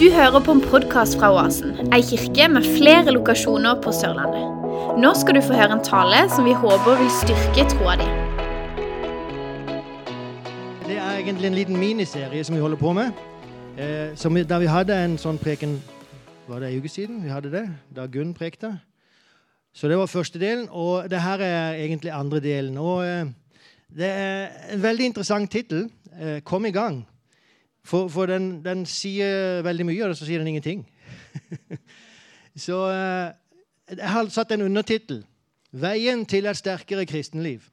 Du hører på en podkast fra Oasen, ei kirke med flere lokasjoner på Sørlandet. Nå skal du få høre en tale som vi håper vil styrke troa di. Det er egentlig en liten miniserie som vi holder på med. Eh, vi, der vi hadde en sånn preken Var det en uke siden vi hadde det? Da Gunn prekte. Så det var første delen. Og det her er egentlig andre delen. Og eh, det er en veldig interessant tittel. Eh, 'Kom i gang'. For, for den, den, sier veldig mye, og så sier den ingenting. så eh, jeg har satt en undertittel. 'Veien til et sterkere kristenliv'.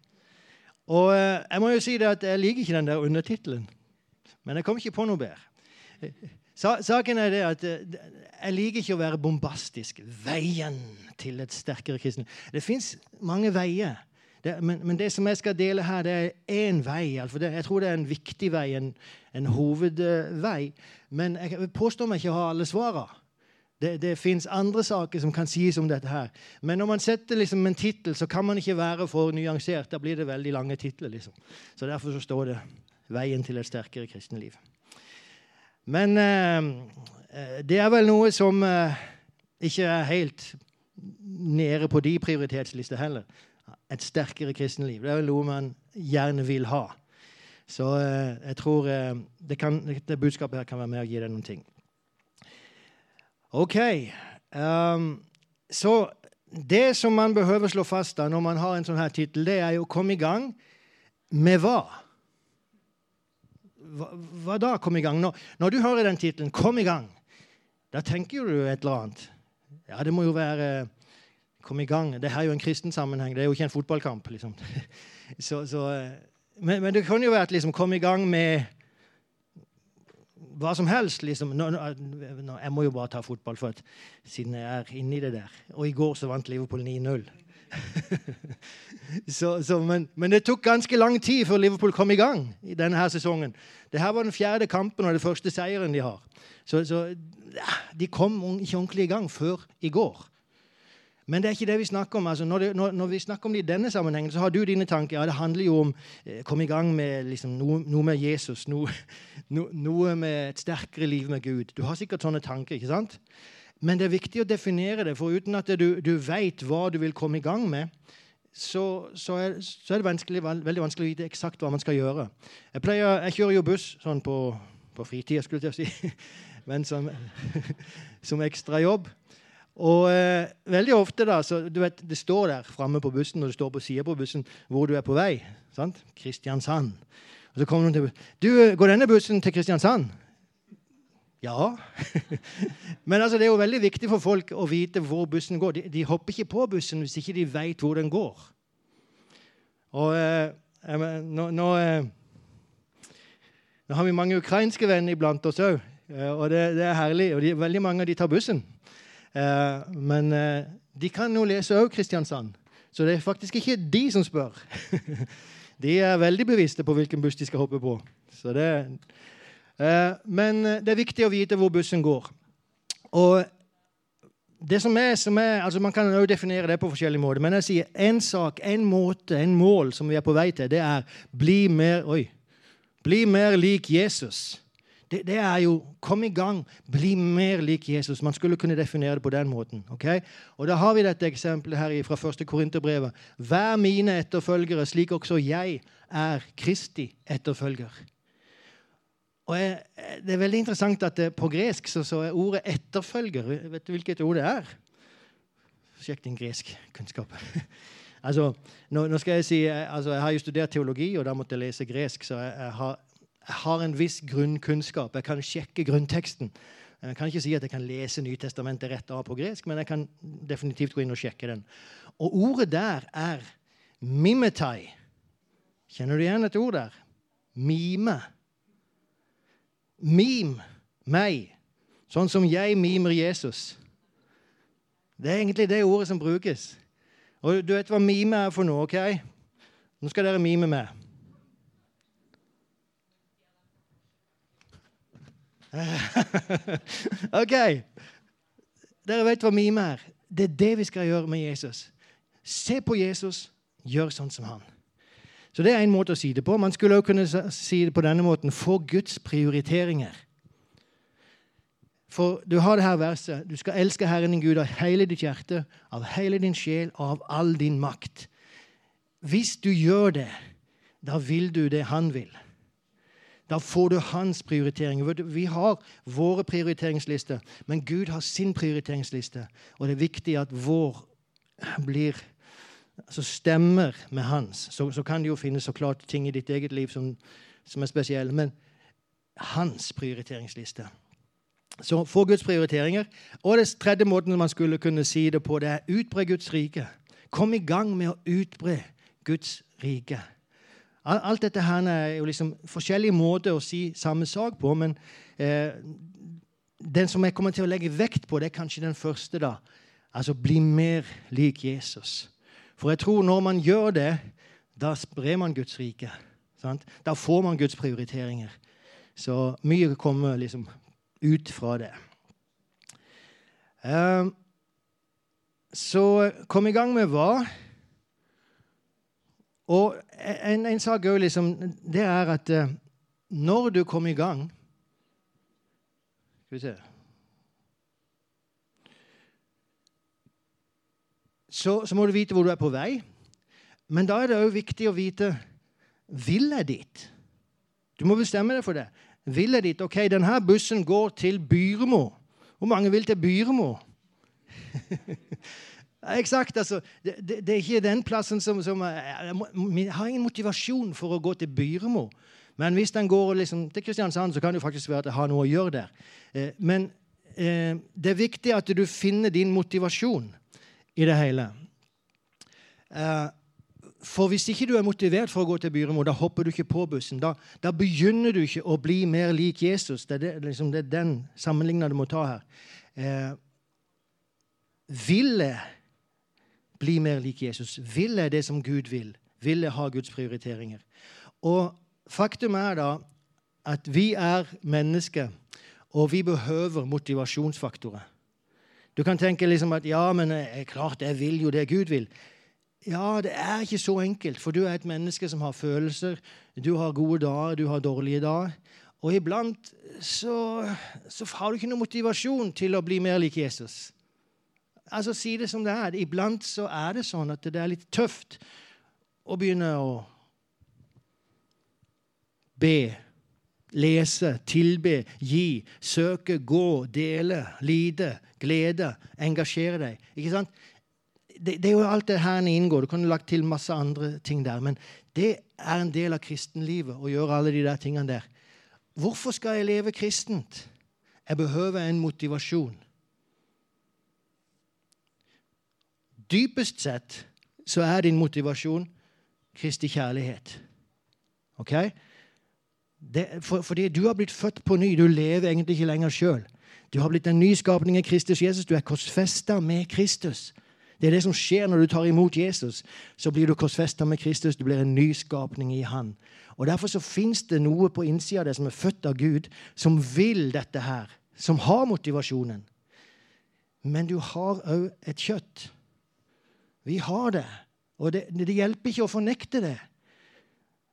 Og eh, jeg må jo si det at jeg liker ikke den der undertittelen. Men jeg kom ikke på noe bedre. Saken er det at eh, jeg liker ikke å være bombastisk. Veien til et sterkere kristenliv. Det fins mange veier. Det, men, men, det som jeg skal dele her, det er én vei. Altså det, jeg tror det er en viktig vei, en, en hovedvei. Men jeg påstår meg ikke å ha alle svarene. Det, det fins andre saker som kan sies om dette her. Men når man setter liksom en tittel, så kan man ikke være for nyansert. Da blir det veldig lange titler. Liksom. Så derfor så står det 'Veien til et sterkere kristenliv'. Men eh, det er vel noe som eh, ikke er helt nede på de prioritetslistene heller et sterkere kristenliv. Det er jo noe man gjerne vil ha. Så eh, jeg tror eh, det, kan, det, budskapet her kan være med å gi deg noen ting. OK. Um, så det som man behøver slå fast da når man har en sånn her tittel, det er jo å komme i gang med hva? Hva, hva da Kom i gang? Når, når du hører den tittelen, 'Kom i gang', da tenker du et eller annet. Ja, det må jo være Kom i gang. Det her er jo en kristen sammenheng. Det er jo ikke en fotballkamp. liksom. Så, så, eh, men, men, det kan jo være at liksom, kom i gang med hva som helst. liksom. Nå, nå, jeg må jo bare ta fotball, for at, siden jeg er inni det der. Og i går så vant Liverpool 9-0. så, så, men, men, det tok ganske lang tid før Liverpool kom i gang i denne her sesongen. Det her var den fjerde kampen og den første seieren de har. Så, så de kom ikke ordentlig i gang før i går. Men det er ikke det vi snakker om. Altså, når, det, når, når, vi snakker om det i denne sammenhengen, så har du dine tanker. Ja, det handler jo om eh, komme i gang med liksom, noe, noe, med Jesus. Noe, no, noe, med et sterkere liv med Gud. Du har sikkert sånne tanker. ikke sant? Men det er viktig å definere det, for uten at du, du vet hva du vil komme i gang med, så, så, er, så er, det vanskelig, veldig vanskelig å vite eksakt hva man skal gjøre. Jeg, pleier, jeg kjører jo buss sånn på, på fritida, skulle jeg si, men som, som ekstra jobb. Og eh, veldig ofte da, så du vet, Det står der framme på bussen og det står på sida på bussen hvor du er på vei. sant? Kristiansand. Og så kommer noen til Du, eh, går denne bussen til Kristiansand? Ja. Men altså, det er jo veldig viktig for folk å vite hvor bussen går. De, de hopper ikke på bussen hvis ikke de vet hvor den går. Og eh, nå, nå, eh, nå, har vi mange ukrainske venner iblant oss òg, eh, og det, det, er herlig. Og de, veldig mange av de tar bussen. Eh, men eh, de kan jo lese òg Kristiansand, så det er faktisk ikke de som spør. de er veldig bevisste på hvilken buss de skal hoppe på. Det, eh, men det er viktig å vite hvor bussen går. Og det som er, som er, altså Man kan jo definere det på forskjellige måter, men jeg sier én sak, en måte, en mål som vi er på vei til, det er bli mer, oi, bli mer lik Jesus det, det, er jo Kom i gang, bli mer lik Jesus. Man skulle kunne definere det på den måten. Okay? Og Da har vi dette eksempelet her fra 1. Korinterbrevet. Vær mine etterfølgere, slik også jeg er Kristi etterfølger. Og jeg, Det er veldig interessant at det, på gresk så, så, er ordet 'etterfølger' Vet du hvilket ord det er? Sjekk din gresk kunnskap. altså, nå, nå, skal Jeg si, altså, jeg har jo studert teologi, og da måtte jeg lese gresk. så jeg, jeg har har en viss grunnkunnskap. Jeg kan sjekke grunnteksten. Jeg kan ikke si at jeg kan lese Nytestamentet rett av på gresk, men jeg kan definitivt gå inn og sjekke den. Og ordet der er mimetai. Kjenner du igjen et ord der? Mime. Mim meg. Sånn som jeg mimer Jesus. Det er egentlig det ordet som brukes. Og du vet hva mime er for noe, OK? Nå skal dere mime med. OK. Dere vet hva mime er. Det er det vi skal gjøre med Jesus. Se på Jesus, gjør sånn som han. Så Det er en måte å si det på. Man skulle også kunne si det på denne måten. Få Guds prioriteringer. For du har det her verset. Du skal elske Herren din Gud av hele ditt hjerte, av hele din sjel og av all din makt. Hvis du gjør det, da vil du det han vil. Da får du hans prioriteringer. Vi har våre prioriteringslister, men Gud har sin prioriteringsliste. Og det er viktig at vår blir altså stemmer med hans. Så, så, kan det jo finnes så klart ting i ditt eget liv som, som er spesielle. Men hans prioriteringsliste. Så få Guds prioriteringer. Og det tredje måten man skulle kunne si det på, det er utbre Guds rike. Kom i gang med å utbre Guds rike. Alt dette her er jo liksom forskjellige måter å si samme sak på, men eh, den som jeg kommer til å legge vekt på, det er kanskje den første. da. Altså bli mer lik Jesus. For jeg tror når man gjør det, da sprer man Guds rike. Sant? Da får man Guds prioriteringer. Så mye kommer liksom ut fra det. Eh, så kom i gang med hva? Og en, en sak òg, liksom, det er at uh, når du kommer i gang Skal vi se så, så, må du vite hvor du er på vei. Men da er det òg viktig å vite vil jeg dit. Du må bestemme deg for det. Vil jeg dit? Ok, denne bussen går til Byremo. Hvor mange vil til Byremo? Eksakt. altså. Det, det, det, er ikke den plassen som, som Jeg har ingen motivasjon for å gå til Byremo. Men hvis den går liksom, til Kristiansand, så kan det faktisk være at jeg har noe å gjøre der. Eh, men eh, det er viktig at du finner din motivasjon i det hele. Eh, for hvis ikke du er motivert for å gå til Byremo, da hopper du ikke på bussen. Da, da begynner du ikke å bli mer lik Jesus. Det er, det, liksom, det er den sammenligninga du må ta her. Eh, vil jeg bli mer lik Jesus? Vil jeg det som Gud vil? Vil jeg ha Guds prioriteringer? Og faktum er da at vi er mennesker, og vi behøver motivasjonsfaktorer. Du kan tenke liksom at ja, men jeg, klart jeg vil jo det Gud vil. Ja, det er ikke så enkelt, for du er et menneske som har følelser. Du har gode dager, du har dårlige dager. Og iblant så, så har du ikke noe motivasjon til å bli mer lik Jesus. Altså, Si det som det er. Iblant så er det sånn at det er litt tøft å begynne å be, lese, tilbe, gi, søke, gå, dele, lide, glede, engasjere deg. Ikke sant? Det, det, er jo alt det her inngår. Du kan lagt til masse andre ting der. Men det er en del av kristenlivet å gjøre alle de der tingene der. Hvorfor skal jeg leve kristent? Jeg behøver en motivasjon. Dypest sett så er din motivasjon Kristi kjærlighet. Ok? Det, for, fordi du har blitt født på ny. Du lever egentlig ikke lenger sjøl. Du har blitt en nyskapning i Kristus Jesus. Du er korsfesta med Kristus. Det er det som skjer når du tar imot Jesus. Så blir du korsfesta med Kristus. Du blir en nyskapning i Han. Og Derfor så fins det noe på innsida av deg som er født av Gud, som vil dette her. Som har motivasjonen. Men du har òg et kjøtt. Vi har det. Og det, det hjelper ikke å fornekte det.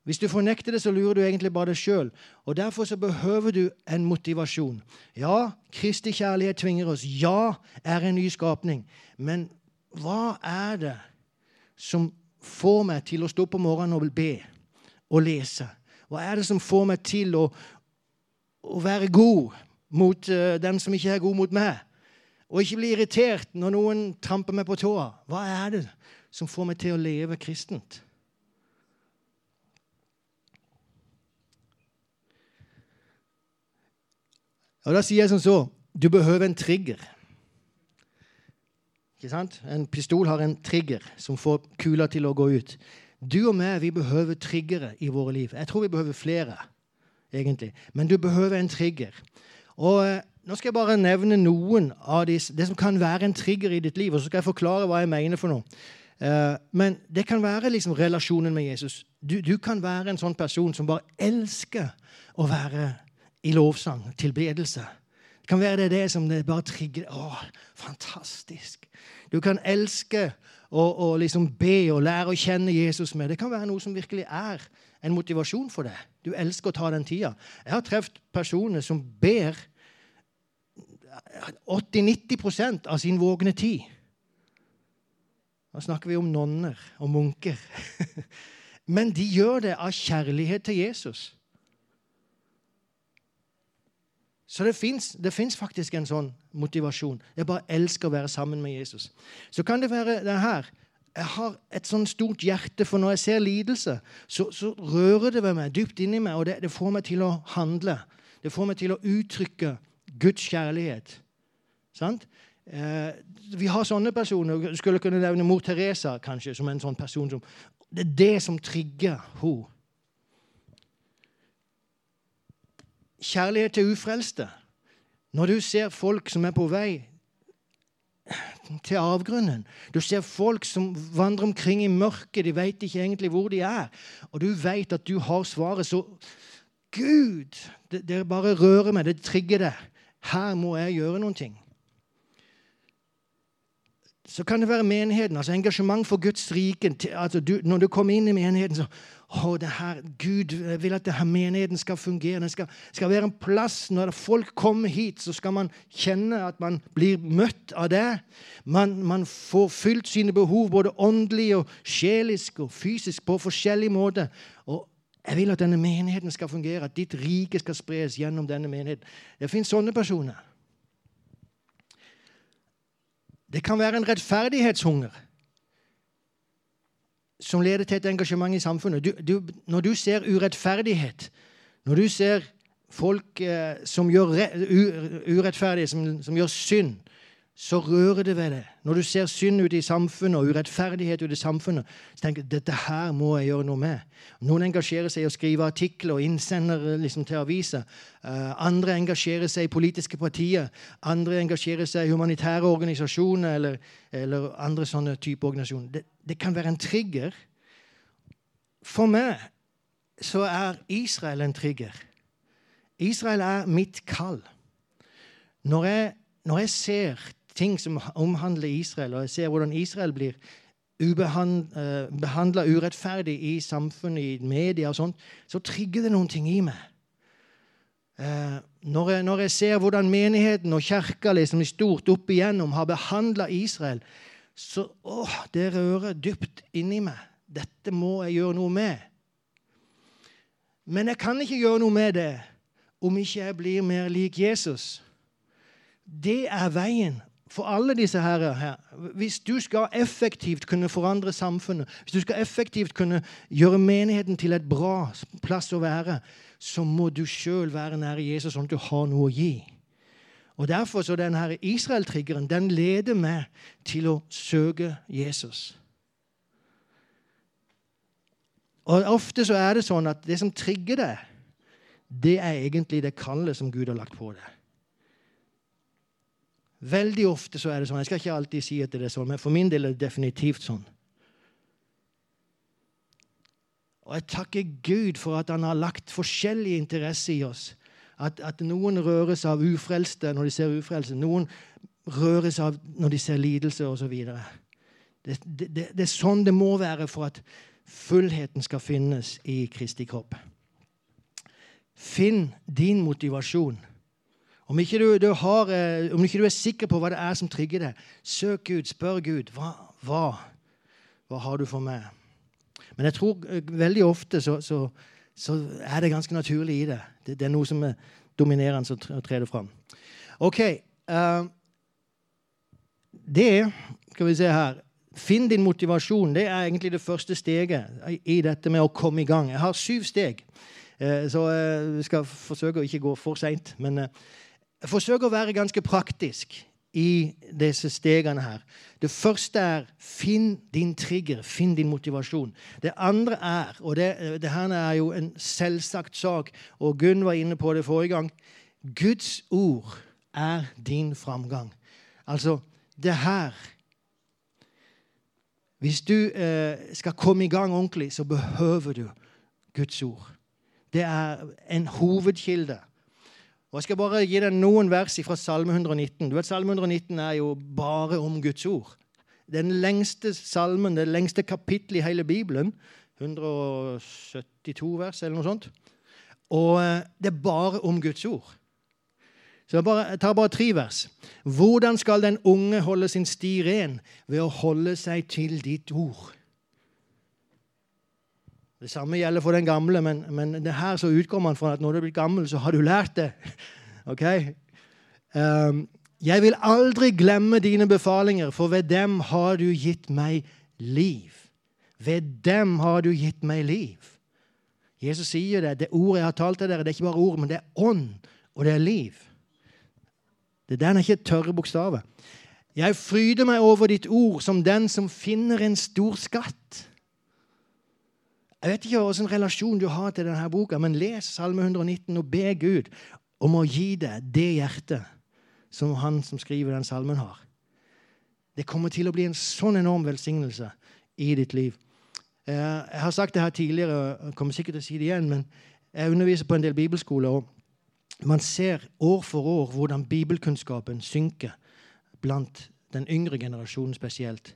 Hvis du fornekter det, så lurer du egentlig bare deg sjøl. Og derfor så behøver du en motivasjon. Ja, Kristi kjærlighet tvinger oss. Ja, er en ny skapning. Men hva er det som får meg til å stå på morgenen og be og lese? Hva er det som får meg til å, å være god mot uh, den som ikke er god mot meg? Og ikke bli irritert når noen tramper meg på tåa? Hva er det som får meg til å leve kristent? Og Da sier jeg som så du behøver en trigger. Ikke sant? En pistol har en trigger som får kula til å gå ut. Du og meg vi behøver triggere i våre liv. Jeg tror vi behøver flere. egentlig. Men du behøver en trigger. Og eh, Nå skal jeg bare nevne noen av disse, det som kan være en trigger i ditt liv. Og så skal jeg forklare hva jeg mener for noe. Eh, men det kan være liksom relasjonen med Jesus. Du, du kan være en sånn person som bare elsker å være i lovsang, tilbedelse. Det kan være det, det som det bare trigger Å, fantastisk! Du kan elske å liksom be og lære å kjenne Jesus med. Det kan være noe som virkelig er en motivasjon for det. Du elsker å ta den tida. Jeg har truffet personer som ber 80-90% av sin vågne tid. Da snakker vi om nonner og munker. Men de gjør det av kjærlighet til Jesus. Så det fins faktisk en sånn motivasjon. Jeg bare elsker å være sammen med Jesus. Så kan det være det her. Jeg har et sånn stort hjerte, for når jeg ser lidelse, så, så rører det ved meg dypt inni meg, og det, det, får meg til å handle. Det får meg til å uttrykke Guds kjærlighet. Sant? Eh, vi har sånne personer. Skulle kunne nevne mor Teresa kanskje, som en sånn person som Det er det som trigger henne. Kjærlighet til ufrelste. Når du ser folk som er på vei til avgrunnen Du ser folk som vandrer omkring i mørket, de vet ikke egentlig hvor de er. Og du vet at du har svaret, så Gud! Det, det bare rører meg, det trigger det. Her må jeg gjøre noen ting så kan det være menigheten, altså engasjement for Guds rike. Altså når du kommer inn i menigheten, så å, det her, Gud vil at det her menigheten skal fungere. Den skal, skal, være en plass Når folk kommer hit, så skal man kjenne at man blir møtt av det. Man, man får fylt sine behov, både åndelig og sjelisk og fysisk, på forskjellig måte. Og jeg vil at denne menigheten skal fungere, at ditt rike skal spres gjennom denne menigheten. Det finnes sånne personer. Det kan være en rettferdighetshunger som leder til et engasjement i samfunnet. Du, du, når du ser urettferdighet, når du ser folk eh, som gjør urettferdige, som, som gjør synd, så rører det ved deg. Når du ser synd ute i samfunnet og urettferdighet ute i samfunnet, så tenker du dette her må jeg gjøre noe med. Noen engasjerer seg i å skrive artikler og innsender liksom, til aviser. Uh, andre engasjerer seg i politiske partier. Andre engasjerer seg i humanitære organisasjoner eller, eller andre sånne type organisasjoner. Det, det kan være en trigger. For meg så er Israel en trigger. Israel er mitt kall. Når jeg, når jeg ser ting som omhandler Israel, og jeg ser hvordan Israel blir behandla eh, urettferdig i samfunnet, i media og sånt, så trigger det noen ting i meg. Eh, når jeg, når jeg ser hvordan menigheten og kirka liksom i stort opp igjennom har behandla Israel, så åh, det rører dypt inni meg. Dette må jeg gjøre noe med. Men jeg kan ikke gjøre noe med det om ikke jeg blir mer lik Jesus. Det er veien for alle disse her, Hvis du skal effektivt kunne forandre samfunnet, hvis du skal effektivt kunne gjøre menigheten til et bra plass å være, så må du sjøl være nære Jesus, sånn at du har noe å gi. Og Derfor så den her Israel-triggeren den leder meg til å søke Jesus. Og Ofte så er det sånn at det som trigger deg, det er egentlig det kallet som Gud har lagt på deg. Veldig ofte så er det sånn. Jeg skal ikke alltid si at det er sånn, men for min del er det definitivt sånn. Og jeg takker Gud for at han har lagt forskjellig interesse i oss. At, at noen røres av ufrelste når de ser ufrelse. Noen røres av når de ser lidelse osv. Det, det, det, det er sånn det må være for at fullheten skal finnes i Kristi kropp. Finn din motivasjon. Om ikke, du, du har, eh, om ikke, du, er sikker på hva det er som trigger deg, søk Gud, spør Gud. Hva, hva, hva har du for meg? Men jeg tror eh, veldig ofte så, så, så er det ganske naturlig i det. det. det. er noe som er dominerende som trer fram. OK. Uh, det skal vi se her Finn din motivasjon. Det er egentlig det første steget i dette med å komme i gang. Jeg har syv steg, så jeg skal forsøke å ikke gå for seint. Men jeg forsøker å være ganske praktisk i disse stegene her. Det første er finn din trigger, finn din motivasjon. Det andre er, og det, det her er jo en selvsagt sak, og Gunn var inne på det forrige gang Guds ord er din framgang. Altså, det her Hvis du eh, skal komme i gang ordentlig, så behøver du Guds ord. Det er en hovedkilde og Jeg skal bare gi deg noen vers fra Salme 119. Du vet, Salme 119 er jo bare om Guds ord. Den lengste salmen, det lengste kapittelet i hele Bibelen. 172 vers, eller noe sånt. Og eh, det er bare om Guds ord. Så jeg, tar bare tre vers. Hvordan skal den unge holde sin sti ren? Ved å holde seg til ditt ord. Det samme gjelder for den gamle, men, men her så utgår man fra at når du er blitt gammel, så har du lært det. Ok? Um, jeg vil aldri glemme dine befalinger, for ved dem har du gitt meg liv. Ved dem har du gitt meg liv. Jesus sier det. Det ordet jeg har talt til dere, det er ikke bare ord, men det er ånd, og det er liv. Det der er ikke tørre bokstaver. Jeg fryder meg over ditt ord som den som finner en stor skatt. Jeg vet ikke hvilken relasjon du har til denne boka, men les Salme 119 og be Gud om å gi deg det hjertet som han som skriver den salmen, har. Det kommer til å bli en sånn enorm velsignelse i ditt liv. Eh, jeg har sagt det her tidligere, og kommer sikkert til å si det igjen, men jeg underviser på en del bibelskoler. og Man ser år for år hvordan bibelkunnskapen synker blant den yngre generasjonen spesielt.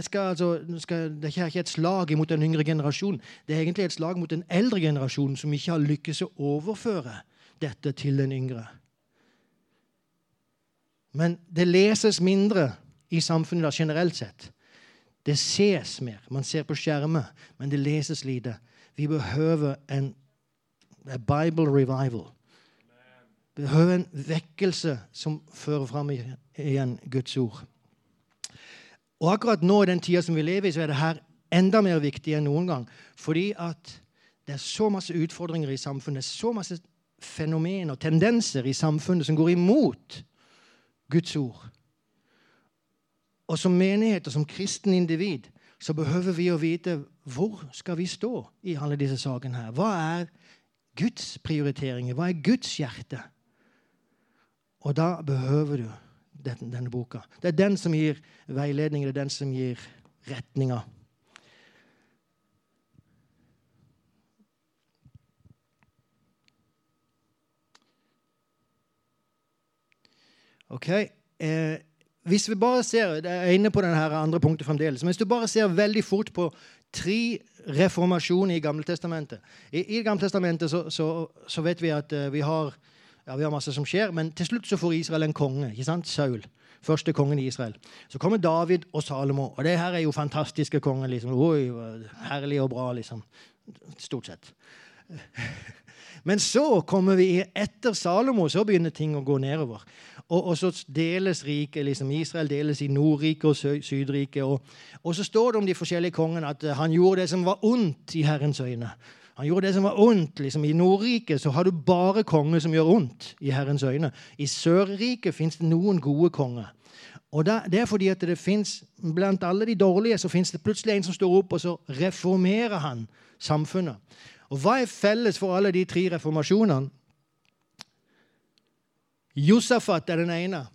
Skal, altså, skal, det er ikke et slag mot den yngre generasjonen. Det er egentlig et slag mot den eldre generasjonen som ikke har lykkes å overføre dette til den yngre. Men det leses mindre i samfunnet generelt sett. Det ses mer. Man ser på skjermer, men det leses lite. Vi behøver en Bible revival. Vi behøver en vekkelse som fører fram igjen Guds ord. Og akkurat nå i den tida som vi lever i, så er det her enda mer viktig enn noen gang. Fordi at det er så masse utfordringer i samfunnet, så masse fenomener, tendenser i samfunnet som går imot Guds ord. Og som menighet og som kristen individ så behøver vi å vite hvor skal vi stå i alle disse sakene. her. Hva er Guds prioriteringer? Hva er Guds hjerte? Og da behøver du denne, denne boka. Det er den som gir veiledning, det er den som gir retninga. Ok. Eh, hvis vi bare ser, Jeg er inne på denne andre punktet fremdeles. Men hvis du bare ser veldig fort på tre reformasjoner i Gamletestamentet I, i Gamletestamentet så, så, så vet vi at uh, vi har ja, vi har masse som skjer, men til slutt så får Israel en konge. ikke sant? Saul. Første kongen i Israel. Så kommer David og Salomo. Og det her er jo fantastiske konger. liksom. Oi, herlig og bra, liksom. Stort sett. Men så kommer vi etter Salomo, så begynner ting å gå nedover. Og, og, så deles riket. liksom Israel deles i Nordriket og Sydriket. Og, og, så står det om de forskjellige kongene at han gjorde det som var ondt i Herrens øyne. Han gjorde det som var ondt. liksom I Nordriket så har du bare konger som gjør ondt i Herrens øyne. I Sørriket fins det noen gode konger. Og Det er fordi at det finnes, Blant alle de dårlige så fins det plutselig en som står opp, og så reformerer han samfunnet. Og Hva er felles for alle de tre reformasjonene? Josafat er den ene.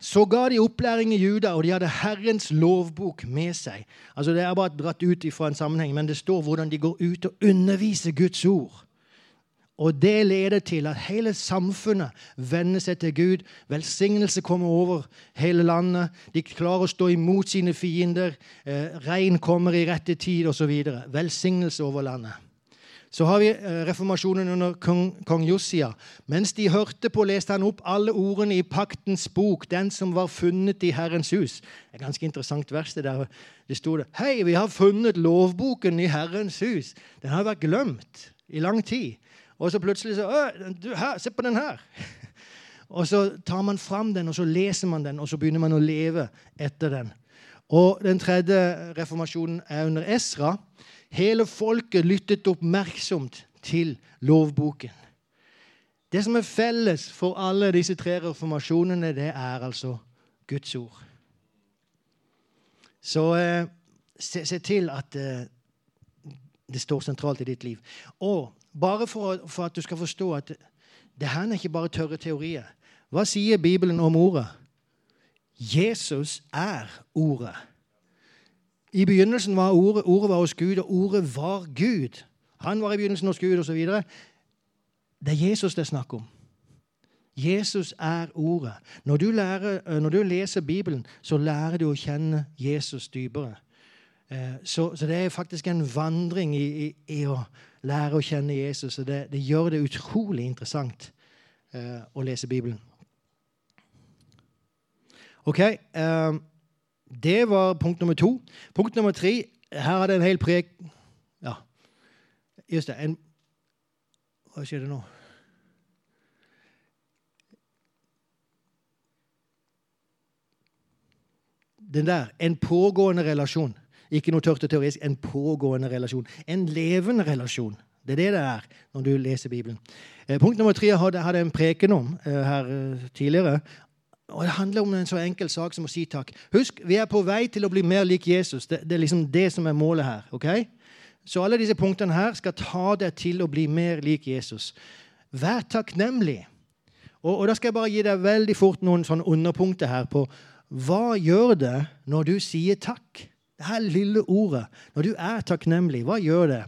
Så ga de opplæring i Juda, og de hadde Herrens lovbok med seg. Altså Det er bare dratt ut fra en sammenheng, men det står hvordan de går ut og underviser Guds ord. Og det leder til at hele samfunnet vender seg til Gud. Velsignelse kommer over hele landet. De klarer å stå imot sine fiender. Eh, regn kommer i rette tid osv. Velsignelse over landet. Så har vi eh, reformasjonen under kong, kong Jossia. Mens de hørte på, leste han opp alle ordene i paktens bok, den som var funnet i Herrens hus. Det er ganske interessant vers. Der det sto det. Hei, vi har funnet lovboken i Herrens hus. Den har vært glemt i lang tid. Og så plutselig så du, her, Se på den her! Og så tar man fram den, og så leser man den, og så begynner man å leve etter den. Og Den tredje reformasjonen er under Esra. Hele folket lyttet oppmerksomt til lovboken. Det som er felles for alle disse tre reformasjonene, det er altså Guds ord. Så eh, se, se, til at eh, det står sentralt i ditt liv. Og bare for, for, at du skal forstå at det her er ikke bare tørre teorier. Hva sier Bibelen om ordet? Jesus er ordet. I begynnelsen var ordet, ordet var hos Gud, og ordet var Gud. Han var i begynnelsen hos Gud, osv. Det er Jesus det er snakk om. Jesus er ordet. Når du, lærer, øh, når du, leser Bibelen, så lærer du å kjenne Jesus dypere. Øh, så, så det er faktisk en vandring i, i, i, å lære å kjenne Jesus, og det, det gjør det utrolig interessant. eh, å lese Bibelen. Ok, eh, det var punkt nummer to. Punkt nummer tre Her er det en hel prek... Ja, just det. En, hva skjedde nå? Den der, en pågående relasjon. Ikke noe tørt og teorisk. En pågående relasjon. En levende relasjon. Det er det det er når du leser Bibelen. Eh, punkt nummer tre hadde jeg en preken om eh, her eh, tidligere. Og Det handler om en så enkel sak som å si takk. Husk, vi er på vei til å bli mer lik Jesus. Det, det er liksom det som er målet her. ok? Så alle disse punktene her skal ta deg til å bli mer lik Jesus. Vær takknemlig. Og, og da skal jeg bare gi deg veldig fort noen sånne underpunkter her på hva gjør det når du sier takk? Det her lille ordet. Når du er takknemlig, hva gjør det?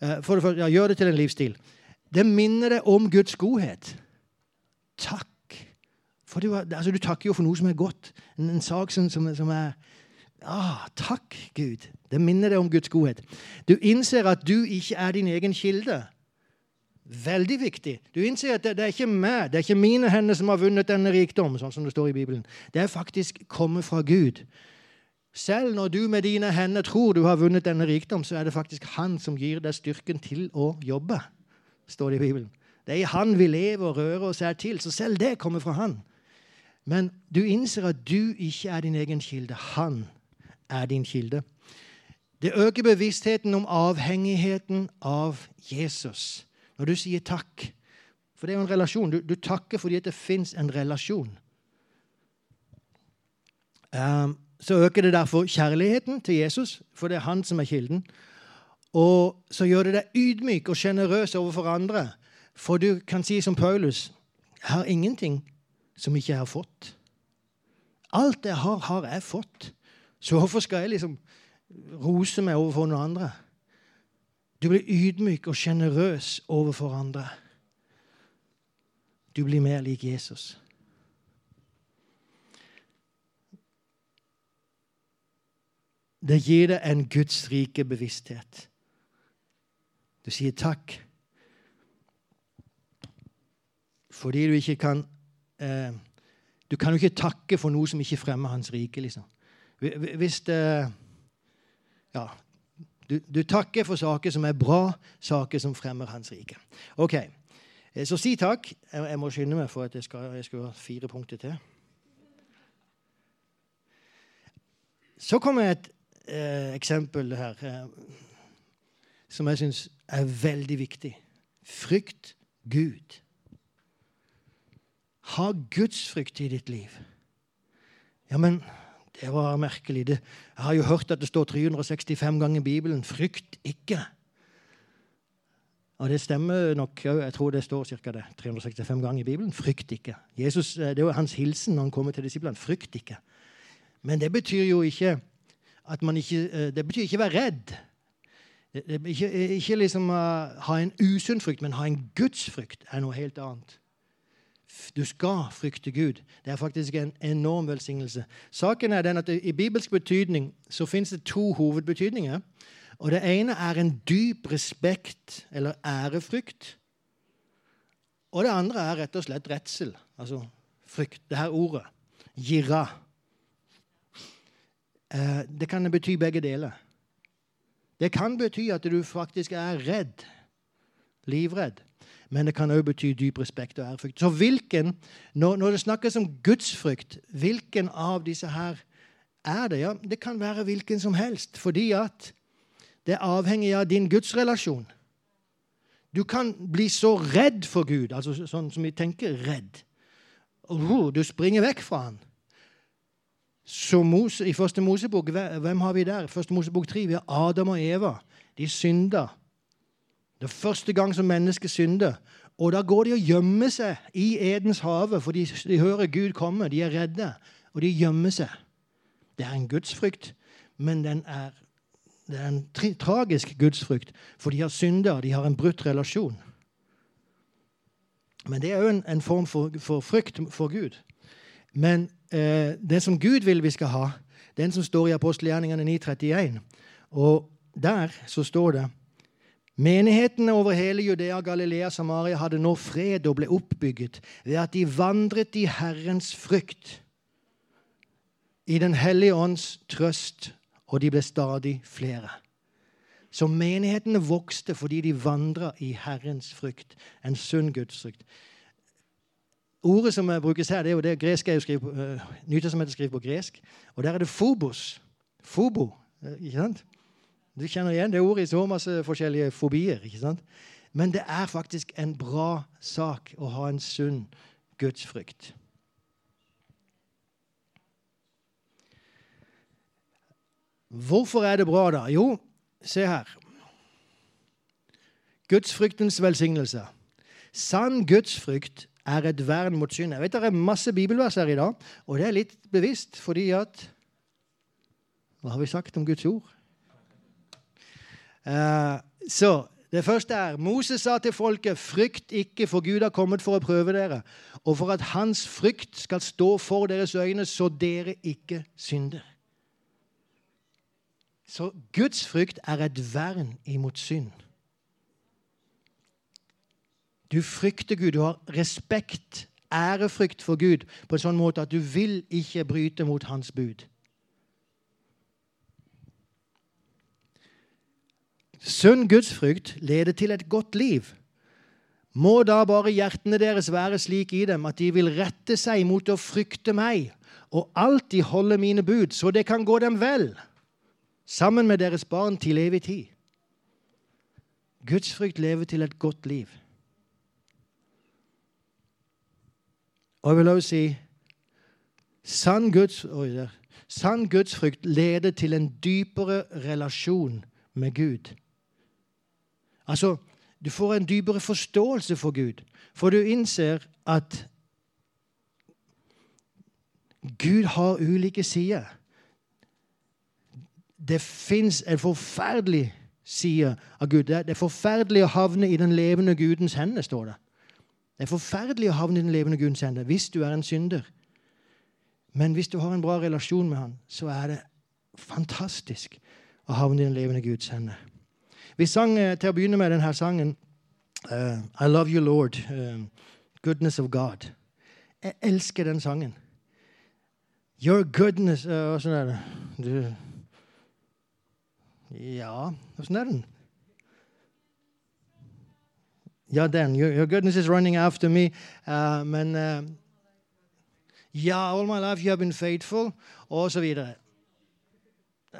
Eh, for det ja, Gjør det til en livsstil. Det minner deg om Guds godhet. Takk. For du, altså, du takker jo for noe som er godt. En, en sak som, som, som er ah, Takk, Gud. Det minner deg om Guds godhet. Du innser at du ikke er din egen kilde. Veldig viktig. Du innser at det, det er ikke meg, det er ikke mine hender som har vunnet denne rikdom, sånn som det står i Bibelen. Det er faktisk kommet fra Gud. Selv når du med dine hender tror du har vunnet denne rikdom, så er det faktisk Han som gir deg styrken til å jobbe, står det i Bibelen. Det er i Han vi lever og rører oss her til, så selv det kommer fra Han. Men du innser at du ikke er din egen kilde. Han er din kilde. Det øker bevisstheten om avhengigheten av Jesus når du sier takk. For det er jo en relasjon. Du, du takker fordi det fins en relasjon. Um, så øker det derfor kjærligheten til Jesus, for det er han som er kilden. Og så gjør det deg ydmyk og sjenerøs overfor andre, for du kan si som Paulus Jeg har ingenting som ikke jeg har fått. Alt jeg har, har jeg fått. Så hvorfor skal jeg liksom rose meg overfor noen andre? Du blir ydmyk og sjenerøs overfor andre. Du blir mer lik Jesus. Det gir deg en Guds rike bevissthet. Du sier takk fordi du ikke kan eh, Du kan jo ikke takke for noe som ikke fremmer Hans rike. liksom. Hvis det Ja. Du, du, takker for saker som er bra, saker som fremmer Hans rike. Ok, eh, Så si takk. Jeg, jeg må skynde meg, for at jeg skal, jeg skal ha fire punkter til. Så kommer et eh, eksempel her eh, som jeg syns er veldig viktig. Frykt Gud. Ha gudsfrykt i ditt liv. Ja, men det var merkelig. Det, jeg har jo hørt at det står 365 ganger i Bibelen 'frykt ikke'. Og det stemmer nok òg. Jeg tror det står ca. 365 ganger i Bibelen. Frykt ikke. Jesus, eh, Det var hans hilsen når han kommer til disiplene. Frykt ikke. Men det betyr jo ikke at man ikke eh, Det betyr ikke være redd. Det, ikke, ikke liksom ha en usunn frykt, men ha en gudsfrykt er noe helt annet. Du skal frykte Gud. Det er faktisk en enorm velsignelse. Saken er den at I bibelsk betydning så fins det to hovedbetydninger. Og Det ene er en dyp respekt eller ærefrykt. Og det andre er rett og slett redsel. Altså frykt. Det her ordet. Jira. Eh, det kan bety begge deler. Det kan bety at du faktisk er redd. Livredd men det kan òg bety dyp respekt og ærefrykt. Så hvilken, når, når, det snakkes om gudsfrykt, hvilken av disse her er det? Ja, Det kan være hvilken som helst, fordi at det er avhengig av din gudsrelasjon. Du kan bli så redd for Gud, altså sånn som vi tenker redd. Oh, du springer vekk fra han. Så Mose, I første Mosebok, hvem har vi der? Første Mosebok 3, vi har Adam og Eva. De synda. Det er første gang som mennesket synder. Og da går de og gjemmer seg i Edens hage, for de, de, hører Gud komme. De er redde, og de gjemmer seg. Det er en gudsfrykt, men den er, det er en tri, tragisk gudsfrykt, for de har synder, de har en brutt relasjon. Men det er òg en, en, form for, for, frykt for Gud. Men eh, det som Gud vil vi skal ha, den som står i apostelgjerningene 9.31, og der så står det Menighetene over hele Judea, Galilea og Samaria hadde nå fred og ble oppbygget ved at de vandret i Herrens frykt, i Den hellige ånds trøst, og de ble stadig flere. Så menighetene vokste fordi de vandra i Herrens frykt, en sunn gudsfrykt. Ordet som brukes her, det er jo det greske er jo skrevet, uh, Nytestamentet skriver på gresk. Og der er det phobos. Fobo. Ikke sant? Du kjenner igjen det ordet i så masse forskjellige fobier. ikke sant? Men det er faktisk en bra sak å ha en sunn gudsfrykt. Hvorfor er det bra, da? Jo, se her. Gudsfryktens velsignelse. Sann gudsfrykt er et vern mot synd. Jeg vet Det er masse bibelvers her i dag, og det er litt bevisst fordi at Hva har vi sagt om Guds ord? Uh, så det første er Moses sa til folket, frykt ikke, for Gud har kommet for å prøve dere, og for at hans frykt skal stå for deres øyne, så dere ikke synder. Så Guds frykt er et vern imot synd. Du frykter Gud, du har respekt, ærefrykt for Gud på en sånn måte at du vil ikke bryte mot hans bud. Sunn gudsfrykt leder til et godt liv. Må da bare hjertene deres være slik i dem at de vil rette seg mot å frykte meg og alltid holde mine bud, så det kan gå dem vel, sammen med deres barn til evig tid. Gudsfrykt lever til et godt liv. Og jeg vil også si sann, Guds, sann gudsfrykt leder til en dypere relasjon med Gud. Altså, du får en dypere forståelse for Gud, for du innser at Gud har ulike sider. Det fins en forferdelig side av Gud. Det er forferdelig å havne i den levende Gudens hender, står det. Det er forferdelig å havne i den levende Gudens hender hvis du er en synder. Men hvis du har en bra relasjon med han, så er det fantastisk å havne i den levende Guds hender. Vi sang eh, til å begynne med denne sangen uh, I Love You, Lord. Uh, goodness of God. Jeg elsker den sangen. Your goodness uh, er det? Du Ja, åssen er den? Ja, den. Your, your, goodness is running after me. men Ja, all my life you have been faithful, og så videre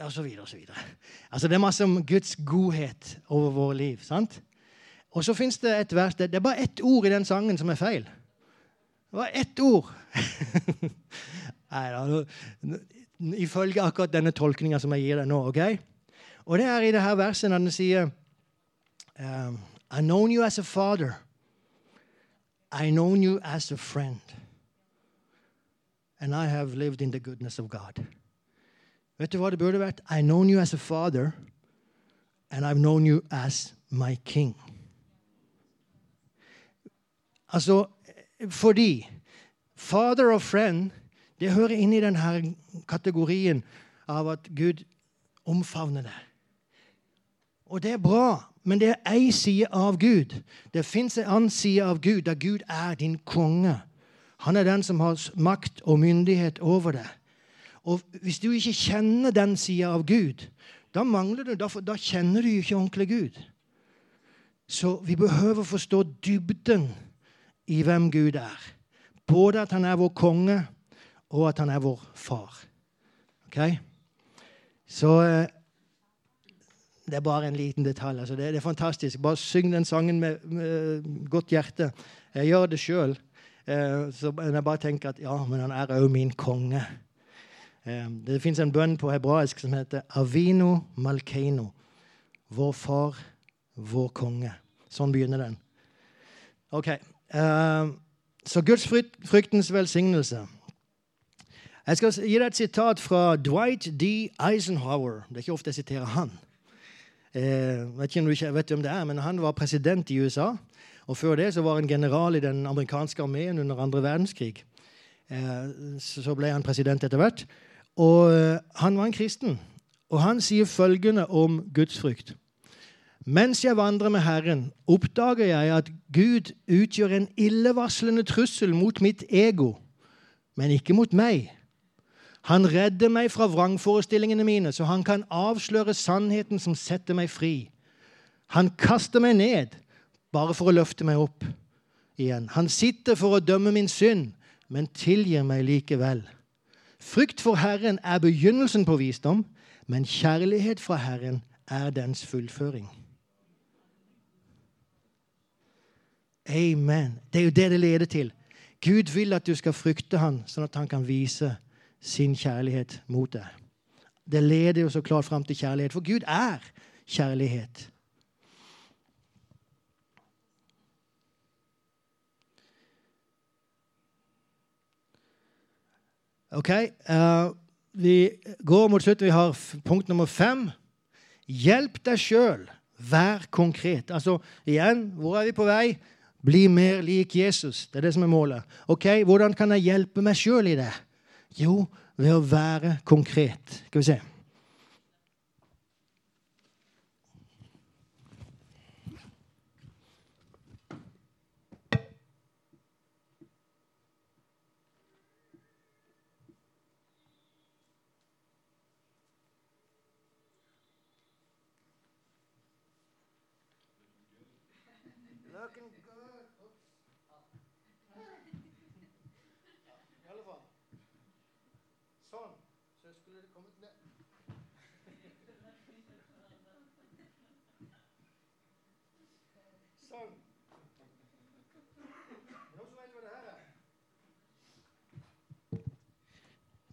og så videre og så videre. Altså, det er masse om Guds godhet over våre liv. sant? Og så fins det et vers Det er bare ett ord i den sangen som er feil. Det var ett ord. Nei da Ifølge akkurat denne tolkninga som jeg gir deg nå. ok? Og det er i det her verset når den sier um, I known you as a father. I known you as a friend. And I have lived in the goodness of God. Vet du hva det burde vært? I known you as a father, and I've known you as my king. Altså, fordi father og friend det hører inn i denne kategorien av at Gud omfavner det. Og det er bra, men det er én side av Gud. Det fins en annen side av Gud, der Gud er din konge. Han er den som har makt og myndighet over det. Og Hvis du ikke kjenner den sida av Gud, da mangler du, da, da kjenner du ikke ordentlig Gud. Så vi behøver forstå dybden i hvem Gud er. Både at han er vår konge, og at han er vår far. Ok? Så eh, det er bare en liten detalj. Altså det, det, er fantastisk. Bare syng den sangen med, med godt hjerte. Jeg gjør det sjøl. Eh, så jeg bare tenker at ja, men han er òg min konge. Det fins en bønn på hebraisk som heter Avino Malkeino. Vår far, vår konge. Sånn begynner den. Ok, Så Guds fryktens velsignelse. Jeg skal gi deg et sitat fra Dwight D. Eisenhower. Det er ikke ofte jeg siterer han. Jeg vet ikke om du vet hvem det er, men Han var president i USA. Og Før det så var han general i den amerikanske armeen under andre verdenskrig. Så ble han president etter hvert. Og eh, han var en kristen. Og han sier følgende om gudsfrykt. Mens jeg vandrer med Herren, oppdager jeg at Gud utgjør en illevarslende trussel mot mitt ego, men ikke mot meg. Han redder meg fra vrangforestillingene mine, så han kan avsløre sannheten som setter meg fri. Han kaster meg ned bare for å løfte meg opp igjen. Han sitter for å dømme min synd, men tilgir meg likevel. Frykt for Herren er begynnelsen på visdom, men kjærlighet fra Herren er dens fullføring. Amen. Det er jo det det leder til. Gud vil at du skal frykte han, sånn at han kan vise sin kjærlighet mot deg. Det leder jo så klart fram til kjærlighet, for Gud er kjærlighet. Ok, uh, Vi går mot slutt. Vi har punkt nummer fem. Hjelp deg sjøl. Vær konkret. Altså, igjen, hvor er vi på vei? Bli mer lik Jesus. Det er det som er målet. Ok, Hvordan kan jeg hjelpe meg sjøl i det? Jo, ved å være konkret. Skal vi se.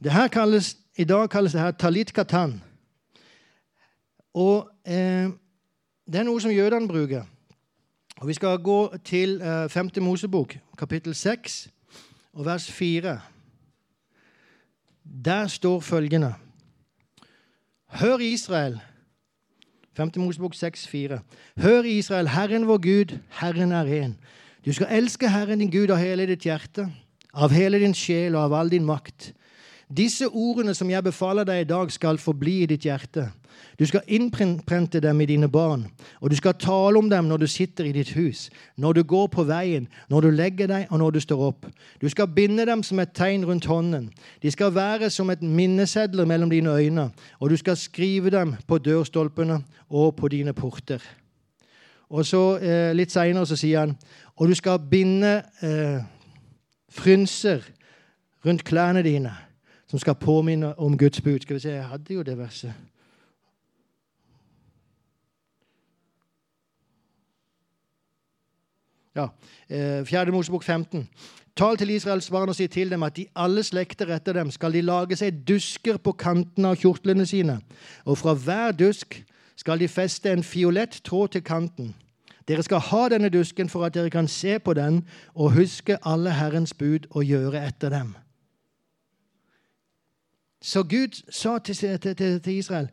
Kalles, I dag kalles det her talit katan. Og eh, Det er noe som jødene bruker. Og Vi skal gå til eh, 5. Mosebok, kapittel 6, og vers 4. Der står følgende Hør Israel. 5. Mosebok 6, 4. Hør Israel, Herren vår Gud, Herren er én. Du skal elske Herren din Gud av hele ditt hjerte, av hele din sjel og av all din makt. Disse ordene som jeg befaler deg i dag, skal forbli i ditt hjerte. Du skal innprente dem i dine barn, og du skal tale om dem når du sitter i ditt hus, når du går på veien, når du legger deg, og når du står opp. Du skal binde dem som et tegn rundt hånden. De skal være som et minnesedler mellom dine øyne, og du skal skrive dem på dørstolpene og på dine porter. Og så eh, Litt seinere så sier han og du skal binde eh, frynser rundt klærne dine som skal påminne om Guds bud. Skal vi se, Jeg hadde jo det verset. Ja, eh, Fjerde Mosebok 15. Tal til Israels barn og si til dem at de alle slekter etter dem skal de lage seg dusker på kantene av kjortlene sine, og fra hver dusk skal de feste en fiolett tråd til kanten. Dere skal ha denne dusken for at dere kan se på den og huske alle Herrens bud og gjøre etter dem. Så Gud sa til, til, til Israel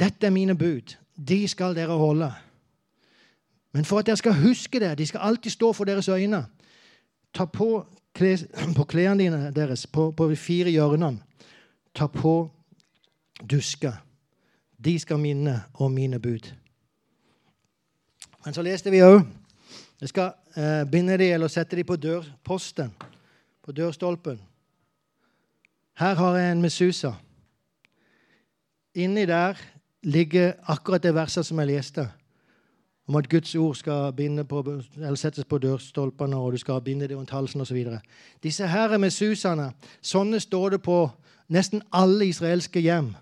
dette er mine bud. De skal dere holde. Men for at dere skal huske det, de skal alltid stå for deres øyne. Ta på, kles, på klærne dine deres, på, på de fire hjørnene. Ta på dusker. De skal minne om mine bud. Men så leste vi òg Jeg skal eh, binde de eller sette de på dørposten, på dørstolpen. Her har jeg en Mesusa. Inni der ligger akkurat det verset som jeg leste, om at Guds ord skal på, settes på dørstolpene, og du skal binde det rundt halsen osv. Disse her Mesusane, sånne står det på nesten alle israelske hjem.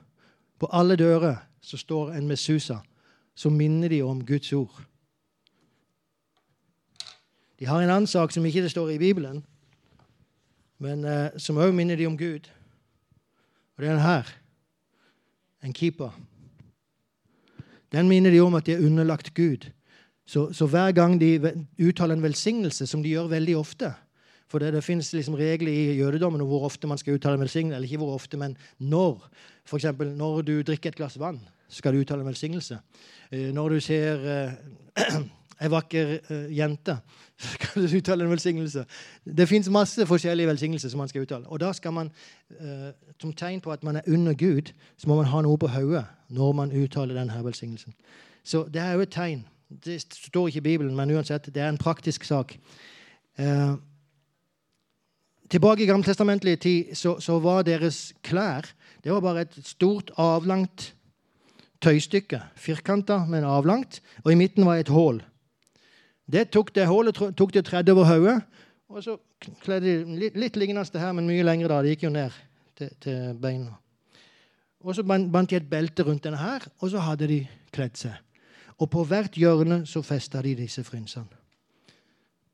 På alle dører så står en Mesusa som minner de om Guds ord. De har en annen sak som ikke det står i Bibelen, men eh, som òg minner de om Gud. Og det er den her. En keeper. Den minner de om at de er underlagt Gud. Så, så, hver gang de uttaler en velsignelse, som de gjør veldig ofte For det, det finnes liksom regler i jødedommen om hvor ofte man skal uttale en velsignelse. Eller ikke hvor ofte, men når. For eksempel, når du drikker et glass vann, skal du uttale en velsignelse. Eh, når du ser eh, ei vakker uh, jente. Skal du uttale en velsignelse? Det fins masse forskjellige velsignelser som man skal uttale. Og da skal man, uh, Som tegn på at man er under Gud, så må man ha noe på hodet når man uttaler denne velsignelsen. Så det er jo et tegn. Det står ikke i Bibelen, men uansett, det er en praktisk sak. Uh, tilbake i gammeltestamentlig tid så, så, var deres klær det var bare et stort, avlangt tøystykke. Firkanta, men avlangt. Og i midten var et hull. Det tok det hullet tok det 30 over hodet. Og så kledde de litt, litt lignende det her, men mye lengre. da. Det gikk jo ned til, til beina. Og så bandt de et belte rundt denne her, og så hadde de kledd seg. Og på hvert hjørne så festa de disse frynsene.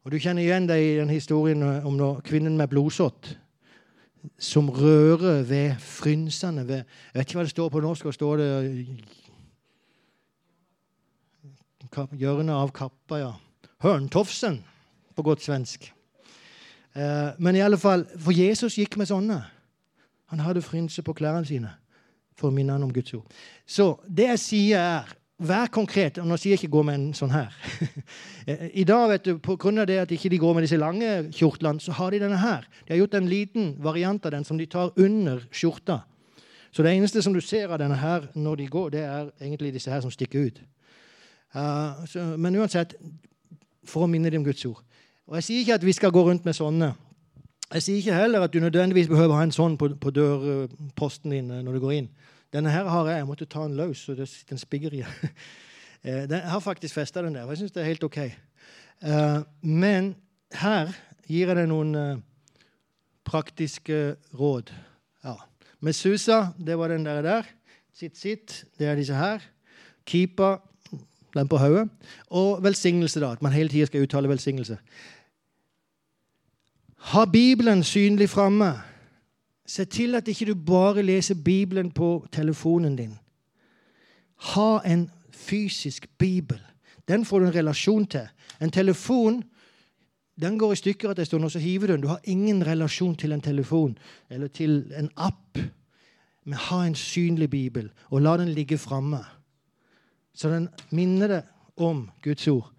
Og Du kjenner igjen det i den historien om kvinnen med blodsått som rører ved frynsene ved Jeg vet ikke hva det står på norsk. og står det Hjørnet av kappa, ja. Hørntofsen, på godt svensk. Eh, men i alle fall, for Jesus gikk med sånne. Han hadde frynser på klærne sine for å minne han om Guds ord. Så det jeg sier, er Vær konkret. og Nå sier jeg ikke gå med en sånn her. I dag, vet du, av det at ikke de går med disse lange kjortlene, så har de denne her. De har gjort en liten variant av den som de tar under skjorta. Så det eneste som du ser av denne her når de går, det er egentlig disse her som stikker ut. Uh, så, men uansett, for å minne dem om Guds ord. Og Jeg sier ikke at vi skal gå rundt med sånne. Jeg sier ikke heller at du nødvendigvis behøver å ha en sånn på, på dørposten din når du går inn. Denne her har jeg. Jeg måtte ta den løs, så det sitter en spigger i. den. jeg har faktisk festa den der, og jeg syns det er helt OK. Eh, men her gir jeg deg noen eh, praktiske råd. Ja. Mesusa, det var den der. der. Sitt, sitt, det er disse her. Keepa, den på hodet. Og velsignelse, da. At man hele tida skal uttale velsignelse. Ha Bibelen synlig framme. Se til at ikke du bare leser Bibelen på telefonen din. Ha en fysisk bibel. Den får du en relasjon til. En telefon den går i stykker etter en stund, og så hiver du den. Du har ingen relasjon til en telefon eller til en app. Men ha en synlig bibel, og la den ligge framme. Så den minner det om Guds ord.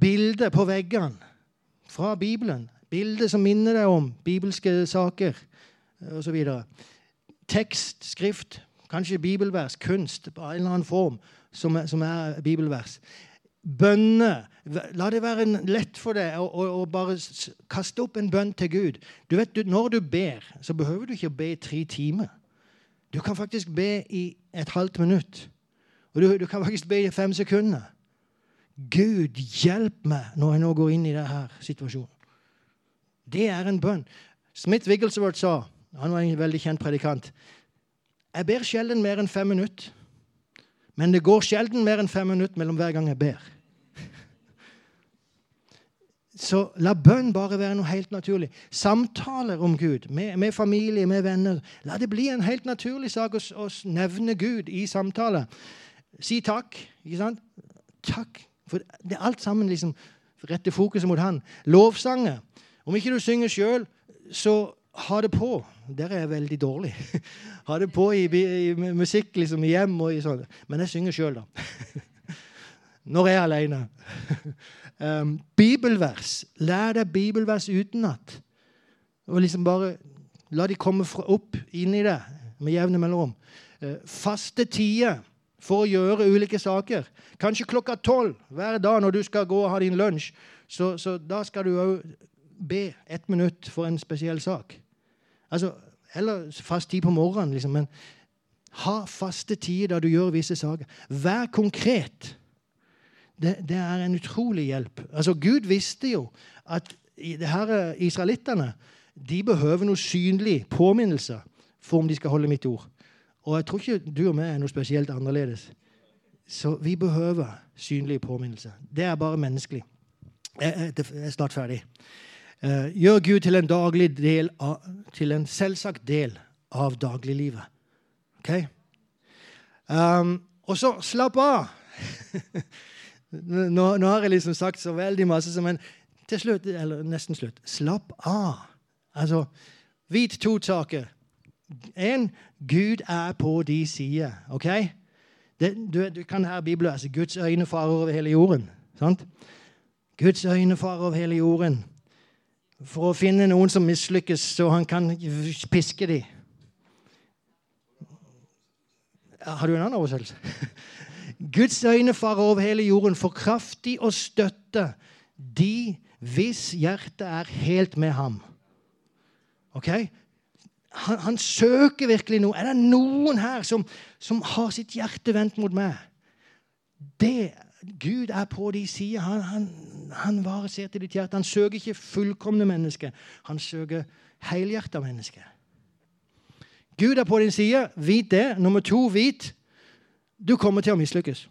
Bilder på veggene fra Bibelen. Bilder som minner deg om bibelske saker osv. Tekst, skrift, kanskje bibelvers, kunst på en eller annen form som som er bibelvers. Bønner. La det være lett for deg å, å, å, bare kaste opp en bønn til Gud. Du vet, Når du ber, så behøver du ikke å be i tre timer. Du kan faktisk be i et halvt minutt. Og du, du kan faktisk be i fem sekunder. Gud, hjelp meg når jeg nå går inn i denne situasjonen. Det er en bønn. Smith Wigglesworth sa han var en veldig kjent predikant. Jeg ber sjelden mer enn fem minutter. Men det går sjelden mer enn fem minutter mellom hver gang jeg ber. Så la bønn bare være noe helt naturlig. Samtaler om Gud med, med familie, med venner. La det bli en helt naturlig sak å, nevne Gud i samtale. Si takk. ikke sant? Takk. For det er alt sammen liksom retter fokuset mot Han. Lovsanger. Om ikke du synger sjøl, så ha det på. Der er jeg veldig dårlig. ha det på i, i musikk liksom, i hjem og i sånn. Men jeg synger sjøl, da. Når jeg er aleine. um, bibelvers. Lær deg bibelvers utenat. Og liksom bare la de komme opp inn i det med jevne mellomrom. Uh, faste tider for å gjøre ulike saker. Kanskje klokka tolv hver dag når du skal gå og ha din lunsj. Så, så da skal du òg be ett minutt for en spesiell sak. Altså, Eller fast tid på morgenen, liksom. Men ha faste tider du gjør visse saker. Vær konkret. Det, det, er en utrolig hjelp. Altså, Gud visste jo at det her israelittene de behøver noe synlig påminnelse for om de skal holde mitt ord. Og jeg tror ikke du og meg er noe spesielt annerledes. Så vi behøver synlig påminnelse. Det er bare menneskelig. Jeg er snart ferdig. Eh, gjør Gud til en daglig del av, til en selvsagt del av dagliglivet. Ok? Um, og så slapp av. nå, nå, har jeg liksom sagt så veldig masse, men til slutt, eller nesten slutt Slapp av. Altså, vit to saker. En, Gud er på de side. ok? Du, du, kan her Bibelen, altså Guds øyne farer over hele jorden. sant? Guds øyne farer over hele jorden for å finne noen som mislykkes, så han kan piske dem. Har du en annen oversettelse? Guds øyne farer over hele jorden for kraftig å støtte de hvis hjertet er helt med ham. Ok? Han, han, søker virkelig noe. Er det noen her som, som har sitt hjerte vendt mot meg? Det, Gud er på de sider. Han, han, han bare ser til ditt hjerte. Han søker ikke fullkomne mennesker. Han søker helhjerta mennesker. Gud er på din side. Vit det. Nummer to, vit du kommer til å mislykkes.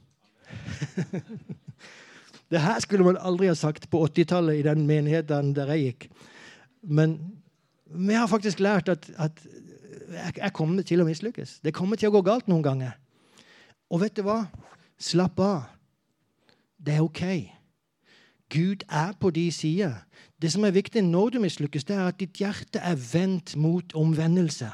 det her skulle man aldri ha sagt på 80-tallet i den menigheten der jeg gikk. Men vi har faktisk lært at, at jeg kommer til å mislykkes. Det kommer til å gå galt noen ganger. Og vet du hva? Slapp av. Det er OK. Gud er på de sider. Det som er viktig når du mislykkes, det er at ditt hjerte er vendt mot omvendelse.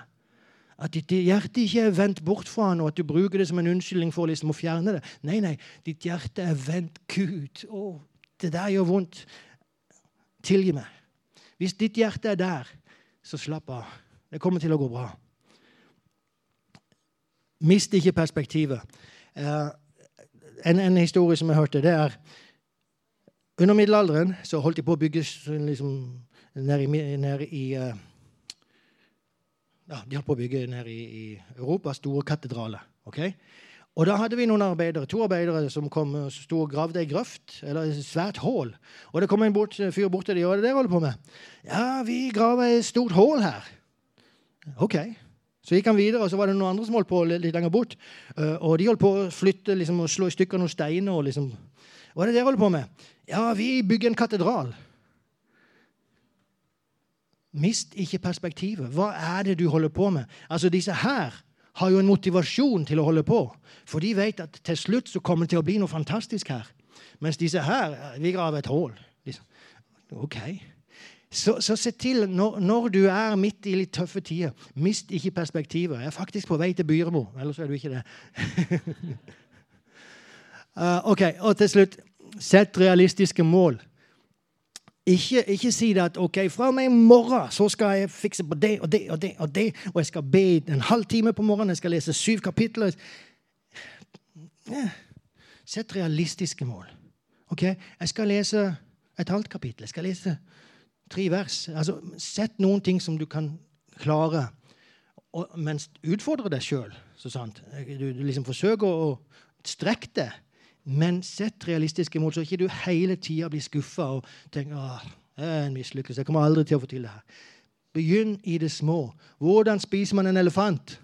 At ditt hjerte ikke er vendt bort fra han, og at du bruker det som en unnskyldning for liksom å fjerne det. Nei, nei, ditt hjerte er vendt Gud. Å, det der gjør vondt. Tilgi meg. Hvis ditt hjerte er der, så slapp av. Det kommer til å gå bra. Mist ikke perspektivet. Eh, en, en, historie som jeg hørte, det er Under middelalderen så holdt de på å bygge liksom, nede i, ned i eh, ja, De holdt på å bygge nede i, i Europa store katedraler. Okay? Og da hadde vi noen arbeidere, to arbeidere som kom og sto og gravde ei grøft, eller et svært hull. Og det kom en bort, fyr bort til dem. Hva er det dere holder på med? Ja, vi graver et stort hull her. OK. Så gikk han videre, og så var det noen andre som holdt på litt lenger bort. Eh, og de holdt på å flytte liksom, og slå i stykker noen steiner. og liksom, Hva er det dere holder på med? Ja, vi bygger en katedral. Mist ikke perspektivet. Hva er det du holder på med? Altså, Disse her har jo en motivasjon til å holde på. For de vet at til slutt så kommer det til å bli noe fantastisk her. Mens disse her vi graver et hull. Liksom. OK. Så, så, se til, når, når, du er midt i litt tøffe tider, mist ikke perspektivet. Jeg er faktisk på vei til Byremo. Ellers er du ikke det. uh, OK, og til slutt Sett realistiske mål. Ikke, ikke, si det at ok, fra og med i morgen så skal jeg fikse på det og det og det. Og det, og jeg skal be en halv time på morgenen, jeg skal lese syv kapitler. Ja. Sett realistiske mål. Ok, Jeg skal lese et halvt kapittel. Jeg skal lese tre vers. Altså, Sett noen ting som du kan klare, og, mens utfordre deg sjøl. Du, du liksom forsøker å strekke det men sett realistiske mål, så ikke du hele tida blir skuffa og tenker det er en mislykkelse. Jeg kommer aldri til å få til det her. Begynn i det små. Hvordan spiser man en elefant?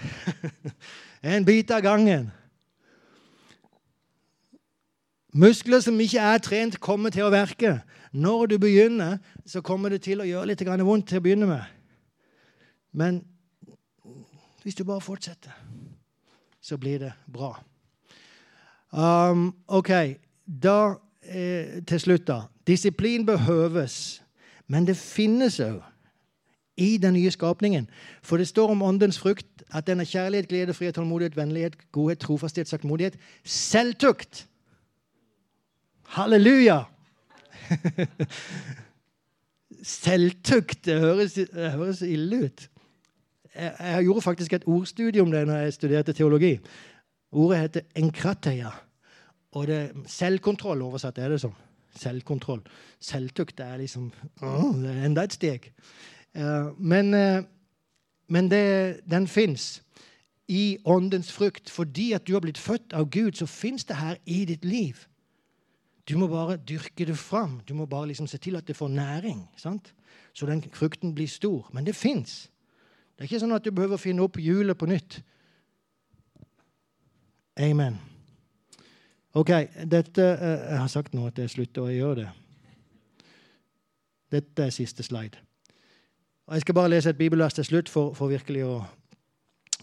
en bit av gangen. Muskler som ikke er trent, kommer til å verke. Når du begynner, så kommer det til å gjøre litt vondt til å begynne med. Men hvis du bare fortsetter, så blir det bra. Um, OK. Da eh, til slutt, da. Disiplin behøves, men det finnes òg i den nye skapningen. For det står om åndens frukt at den er kjærlighet, glede, frihet, tålmodighet, vennlighet, godhet, trofasthet, saktmodighet, selvtukt. Halleluja! selvtukt det høres, det høres ille ut. Jeg, jeg, gjorde faktisk et ordstudium når jeg studerte teologi. Ordet heter enkrateia. Og det selvkontroll oversatt er det som. Selvkontroll. Selvtukt er liksom å, det er enda et steg. Uh, men, uh, men det, den fins i åndens frukt. Fordi at du har blitt født av Gud, så fins det her i ditt liv. Du må bare dyrke det fram. Du må bare liksom se til at det får næring. Sant? Så den frukten blir stor. Men det fins. Det er ikke sånn at du behøver å finne opp hjulet på nytt. Amen. OK. Dette, eh, jeg har sagt nå at jeg slutter å gjøre det. Dette er siste slide. Og Jeg skal bare lese et bibelvers til slutt for, for virkelig å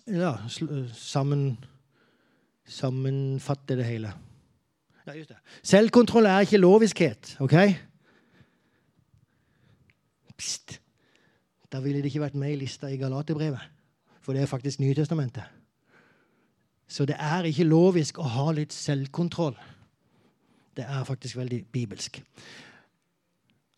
ja, sammen, sammenfatte det hele. Ja, just det. Selvkontroll er ikke loviskhet, OK? Pst. Da ville det ikke vært med i lista i Galaterbrevet. For det er faktisk Nytestamentet. Så det er ikke lovisk å ha litt selvkontroll. Det er faktisk veldig bibelsk.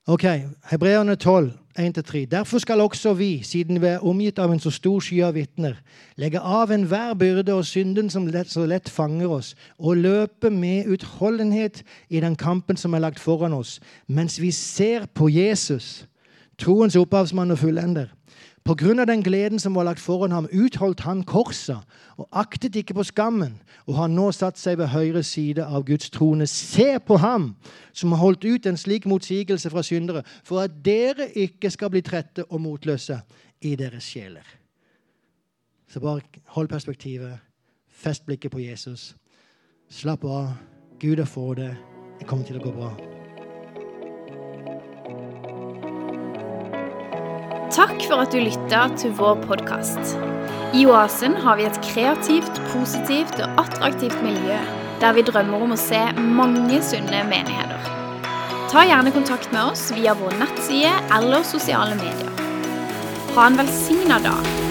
Ok, Hebreerne 12, 1-3. Derfor skal også vi, siden vi er omgitt av en så stor sky av vitner, legge av enhver byrde og synden som lett, så lett fanger oss, og løpe med utholdenhet i den kampen som er lagt foran oss, mens vi ser på Jesus, troens opphavsmann og fullender. På grunn av den gleden som var lagt foran ham, utholdt han korset og aktet ikke på skammen, og har nå satt seg ved høyre side av Guds trone. Se på ham som har holdt ut en slik motsigelse fra syndere, for at dere ikke skal bli trette og motløse i deres sjeler. Så bare hold perspektivet, fest blikket på Jesus. Slapp av. Gud er for det. Det kommer til å gå bra. Takk for at du lytta til vår podkast. I Oasen har vi et kreativt, positivt og attraktivt miljø der vi drømmer om å se mange sunne menigheter. Ta gjerne kontakt med oss via vår nettside eller sosiale medier. Ha en velsigna dag.